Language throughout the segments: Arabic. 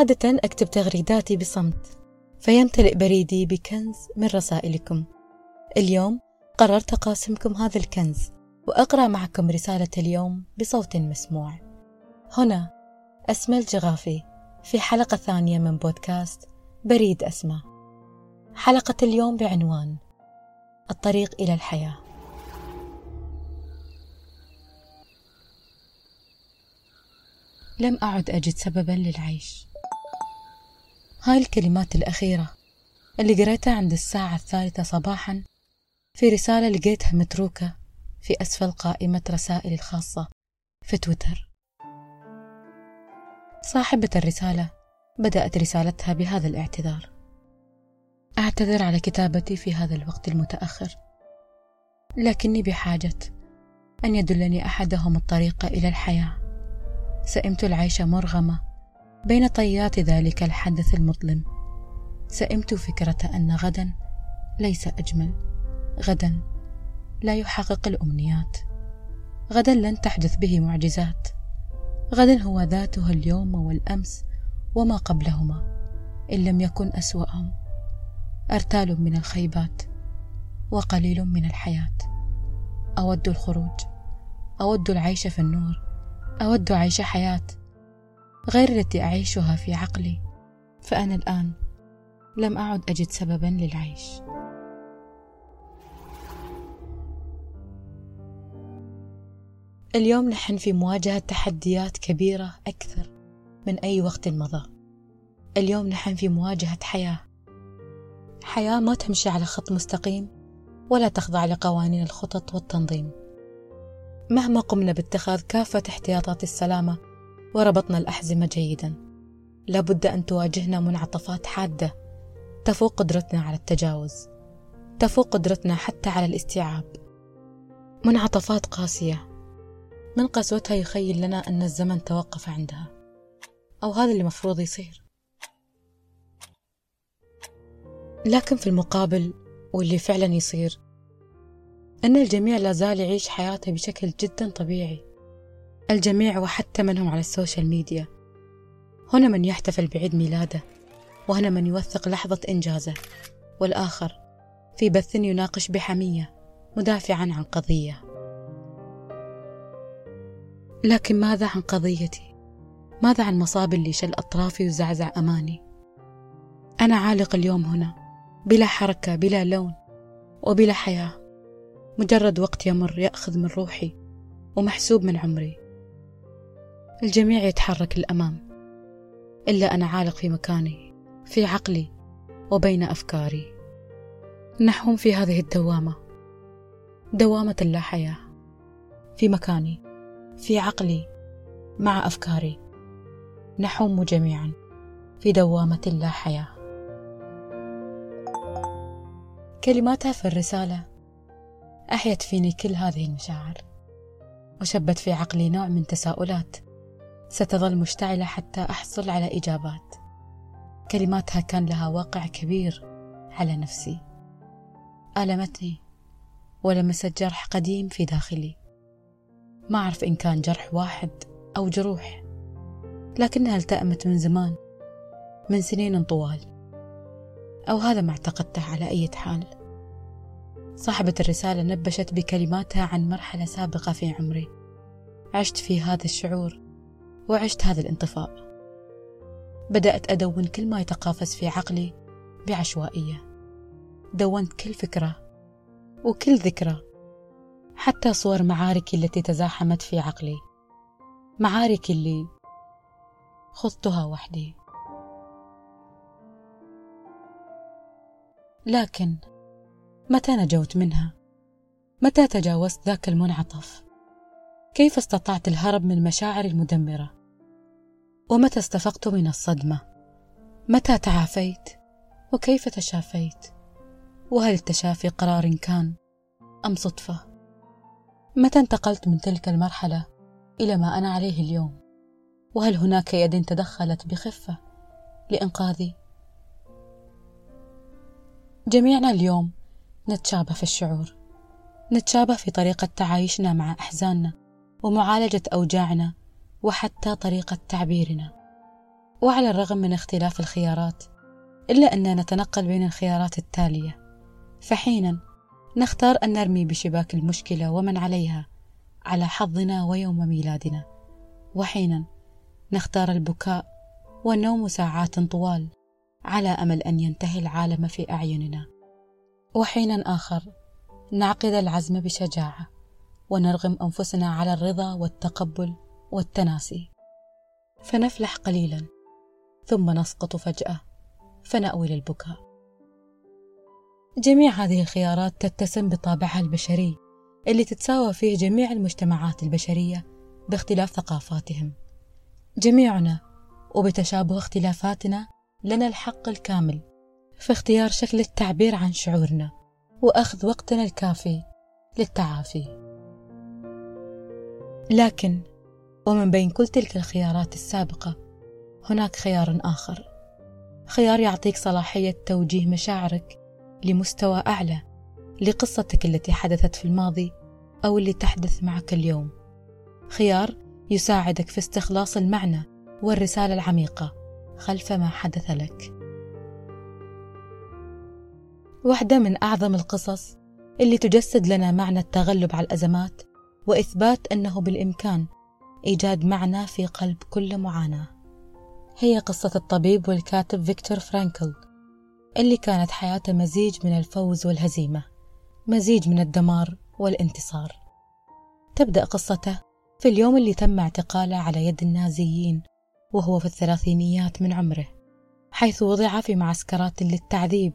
عادة أكتب تغريداتي بصمت فيمتلئ بريدي بكنز من رسائلكم. اليوم قررت أقاسمكم هذا الكنز وأقرأ معكم رسالة اليوم بصوت مسموع. هنا أسمى الجغافي في حلقة ثانية من بودكاست بريد أسمى حلقة اليوم بعنوان الطريق إلى الحياة. لم أعد أجد سببا للعيش. هاي الكلمات الأخيرة اللي قريتها عند الساعة الثالثة صباحا في رسالة لقيتها متروكة في أسفل قائمة رسائلي الخاصة في تويتر. صاحبة الرسالة بدأت رسالتها بهذا الاعتذار. أعتذر على كتابتي في هذا الوقت المتأخر لكني بحاجة أن يدلني أحدهم الطريق إلى الحياة. سئمت العيش مرغمة بين طيات ذلك الحدث المظلم سئمت فكرة أن غدا ليس أجمل. غدا لا يحقق الأمنيات. غدا لن تحدث به معجزات. غدا هو ذاته اليوم والأمس وما قبلهما إن لم يكن أسوأهم. أرتال من الخيبات وقليل من الحياة. أود الخروج. أود العيش في النور. أود عيش حياة. غير التي أعيشها في عقلي. فأنا الآن لم أعد أجد سببا للعيش. اليوم نحن في مواجهة تحديات كبيرة أكثر من أي وقت مضى. اليوم نحن في مواجهة حياة. حياة ما تمشي على خط مستقيم ولا تخضع لقوانين الخطط والتنظيم. مهما قمنا باتخاذ كافة احتياطات السلامة وربطنا الأحزمة جيدا. لابد أن تواجهنا منعطفات حادة. تفوق قدرتنا على التجاوز. تفوق قدرتنا حتى على الاستيعاب. منعطفات قاسية. من قسوتها يخيل لنا أن الزمن توقف عندها. أو هذا اللي مفروض يصير. لكن في المقابل واللي فعلا يصير أن الجميع لا زال يعيش حياته بشكل جدا طبيعي. الجميع وحتى من هم على السوشيال ميديا. هنا من يحتفل بعيد ميلاده وهنا من يوثق لحظة إنجازه. والآخر في بث يناقش بحمية مدافعا عن قضية. لكن ماذا عن قضيتي؟ ماذا عن مصاب اللي شل أطرافي وزعزع أماني؟ أنا عالق اليوم هنا بلا حركة بلا لون وبلا حياة. مجرد وقت يمر يأخذ من روحي ومحسوب من عمري. الجميع يتحرك للأمام. إلا أنا عالق في مكاني في عقلي وبين أفكاري. نحوم في هذه الدوامة. دوامة اللا حياة. في مكاني في عقلي مع أفكاري. نحوم جميعا في دوامة اللا حياة. كلماتها في الرسالة. أحيت فيني كل هذه المشاعر. وشبت في عقلي نوع من تساؤلات. ستظل مشتعلة حتى أحصل على إجابات. كلماتها كان لها واقع كبير على نفسي. ألمتني ولمست جرح قديم في داخلي. ما أعرف إن كان جرح واحد أو جروح لكنها التأمت من زمان من سنين طوال. أو هذا ما اعتقدته على أي حال. صاحبة الرسالة نبشت بكلماتها عن مرحلة سابقة في عمري. عشت في هذا الشعور. وعشت هذا الانطفاء. بدأت أدون كل ما يتقافز في عقلي بعشوائية. دونت كل فكرة وكل ذكرى حتى صور معاركي التي تزاحمت في عقلي. معارك اللي خضتها وحدي. لكن متى نجوت منها؟ متى تجاوزت ذاك المنعطف؟ كيف استطعت الهرب من مشاعري المدمرة؟ ومتى استفقت من الصدمة؟ متى تعافيت؟ وكيف تشافيت؟ وهل التشافي قرار كان أم صدفة؟ متى انتقلت من تلك المرحلة إلى ما أنا عليه اليوم؟ وهل هناك يد تدخلت بخفة لإنقاذي؟ جميعنا اليوم نتشابه في الشعور نتشابه في طريقة تعايشنا مع أحزاننا ومعالجة أوجاعنا وحتى طريقة تعبيرنا. وعلى الرغم من اختلاف الخيارات إلا أننا نتنقل بين الخيارات التالية. فحينا نختار أن نرمي بشباك المشكلة ومن عليها على حظنا ويوم ميلادنا. وحينا نختار البكاء والنوم ساعات طوال على أمل أن ينتهي العالم في أعيننا. وحينا آخر نعقد العزم بشجاعة ونرغم أنفسنا على الرضا والتقبل والتناسي. فنفلح قليلا ثم نسقط فجأة فنأوي للبكاء. جميع هذه الخيارات تتسم بطابعها البشري اللي تتساوى فيه جميع المجتمعات البشرية باختلاف ثقافاتهم. جميعنا وبتشابه اختلافاتنا لنا الحق الكامل في اختيار شكل التعبير عن شعورنا وأخذ وقتنا الكافي للتعافي. لكن ومن بين كل تلك الخيارات السابقة هناك خيار آخر. خيار يعطيك صلاحية توجيه مشاعرك لمستوى أعلى لقصتك التي حدثت في الماضي أو اللي تحدث معك اليوم. خيار يساعدك في استخلاص المعنى والرسالة العميقة خلف ما حدث لك. واحدة من أعظم القصص اللي تجسد لنا معنى التغلب على الأزمات وإثبات أنه بالإمكان إيجاد معنى في قلب كل معاناة. هي قصة الطبيب والكاتب فيكتور فرانكل اللي كانت حياته مزيج من الفوز والهزيمة مزيج من الدمار والانتصار. تبدأ قصته في اليوم اللي تم اعتقاله على يد النازيين وهو في الثلاثينيات من عمره حيث وضع في معسكرات للتعذيب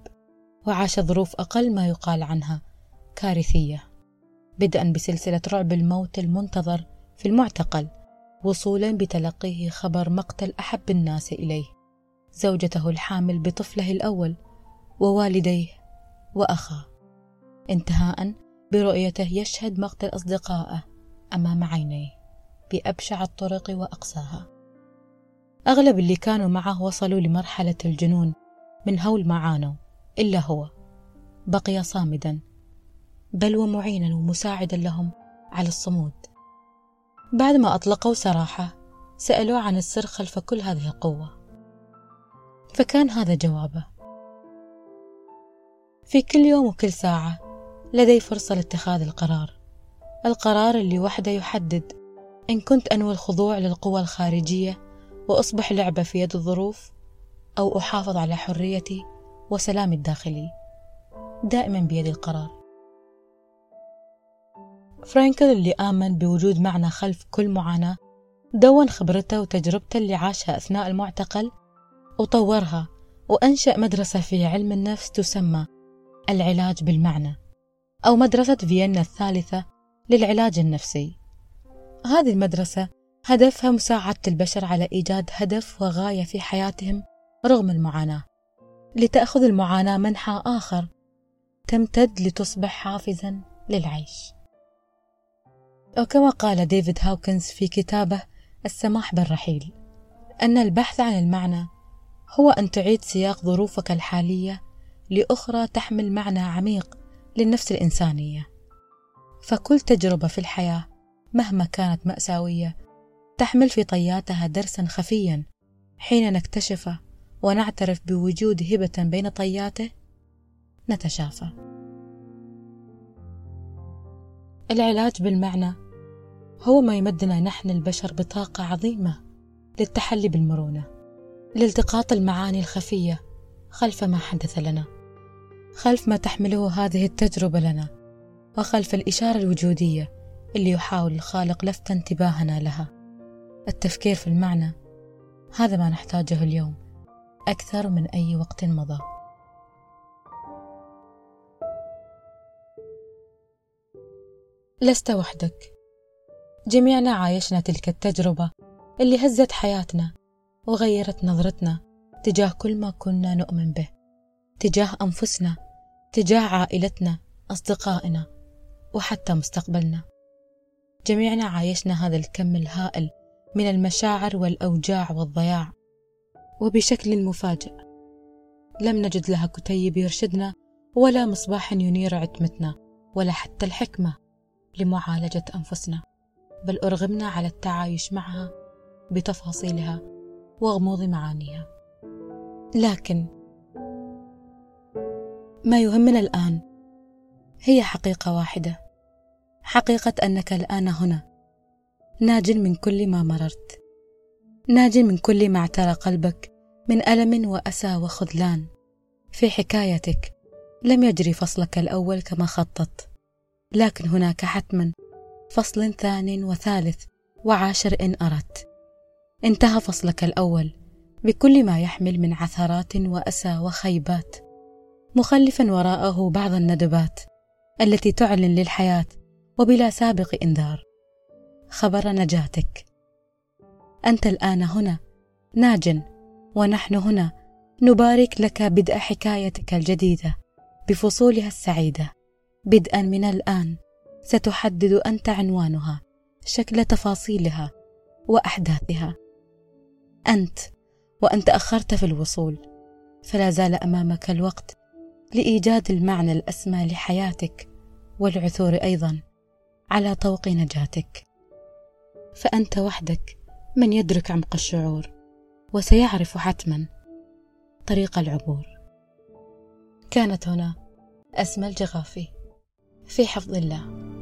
وعاش ظروف أقل ما يقال عنها كارثية. بدءا بسلسلة رعب الموت المنتظر في المعتقل وصولا بتلقيه خبر مقتل أحب الناس إليه. زوجته الحامل بطفله الأول ووالديه وأخاه. انتهاء برؤيته يشهد مقتل أصدقائه أمام عينيه بأبشع الطرق وأقساها أغلب اللي كانوا معه وصلوا لمرحلة الجنون من هول ما عانوا إلا هو. بقي صامدا بل ومعينا ومساعدا لهم على الصمود. بعد ما أطلقوا سراحة سألوه عن السر خلف كل هذه القوة. فكان هذا جوابه. في كل يوم وكل ساعة لدي فرصة لاتخاذ القرار. القرار اللي وحده يحدد إن كنت أنوي الخضوع للقوى الخارجية وأصبح لعبة في يد الظروف أو أحافظ على حريتي وسلامي الداخلي. دائما بيد القرار. فرانكل اللي آمن بوجود معنى خلف كل معاناة دون خبرته وتجربته اللي عاشها أثناء المعتقل وطورها وأنشأ مدرسة في علم النفس تسمى العلاج بالمعنى أو مدرسة فيينا الثالثة للعلاج النفسي. هذه المدرسة هدفها مساعدة البشر على إيجاد هدف وغاية في حياتهم رغم المعاناة. لتأخذ المعاناة منحى آخر تمتد لتصبح حافزا للعيش. وكما قال ديفيد هاوكنز في كتابه السماح بالرحيل أن البحث عن المعنى هو أن تعيد سياق ظروفك الحالية لأخرى تحمل معنى عميق للنفس الإنسانية. فكل تجربة في الحياة مهما كانت مأساوية تحمل في طياتها درسا خفيا حين نكتشفه ونعترف بوجود هبة بين طياته نتشافى. العلاج بالمعنى هو ما يمدنا نحن البشر بطاقة عظيمة للتحلي بالمرونة لالتقاط المعاني الخفية خلف ما حدث لنا خلف ما تحمله هذه التجربة لنا وخلف الإشارة الوجودية اللي يحاول الخالق لفت انتباهنا لها. التفكير في المعنى هذا ما نحتاجه اليوم أكثر من أي وقت مضى. لست وحدك. جميعنا عايشنا تلك التجربة اللي هزت حياتنا وغيرت نظرتنا تجاه كل ما كنا نؤمن به تجاه أنفسنا تجاه عائلتنا أصدقائنا وحتى مستقبلنا. جميعنا عايشنا هذا الكم الهائل من المشاعر والأوجاع والضياع وبشكل مفاجئ. لم نجد لها كتيب يرشدنا ولا مصباح ينير عتمتنا ولا حتى الحكمة لمعالجة أنفسنا. بل أرغمنا على التعايش معها بتفاصيلها وغموض معانيها. لكن ما يهمنا الآن هي حقيقة واحدة حقيقة أنك الآن هنا ناج من كل ما مررت ناج من كل ما اعترى قلبك من ألم وأسى وخذلان في حكايتك. لم يجري فصلك الأول كما خطط لكن هناك حتما فصل ثان وثالث وعاشر إن أردت. انتهى فصلك الأول بكل ما يحمل من عثرات وأسى وخيبات مخلفا وراءه بعض الندبات التي تعلن للحياة وبلا سابق إنذار. خبر نجاتك. أنت الآن هنا ناج ونحن هنا نبارك لك بدء حكايتك الجديدة بفصولها السعيدة. بدءا من الآن. ستحدد أنت عنوانها شكل تفاصيلها وأحداثها. أنت وأن تأخرت في الوصول. فلا زال أمامك الوقت لإيجاد المعنى الأسمى لحياتك والعثور أيضا على طوق نجاتك. فأنت وحدك من يدرك عمق الشعور وسيعرف حتما طريق العبور. كانت هنا أسمى الجغافي في حفظ الله.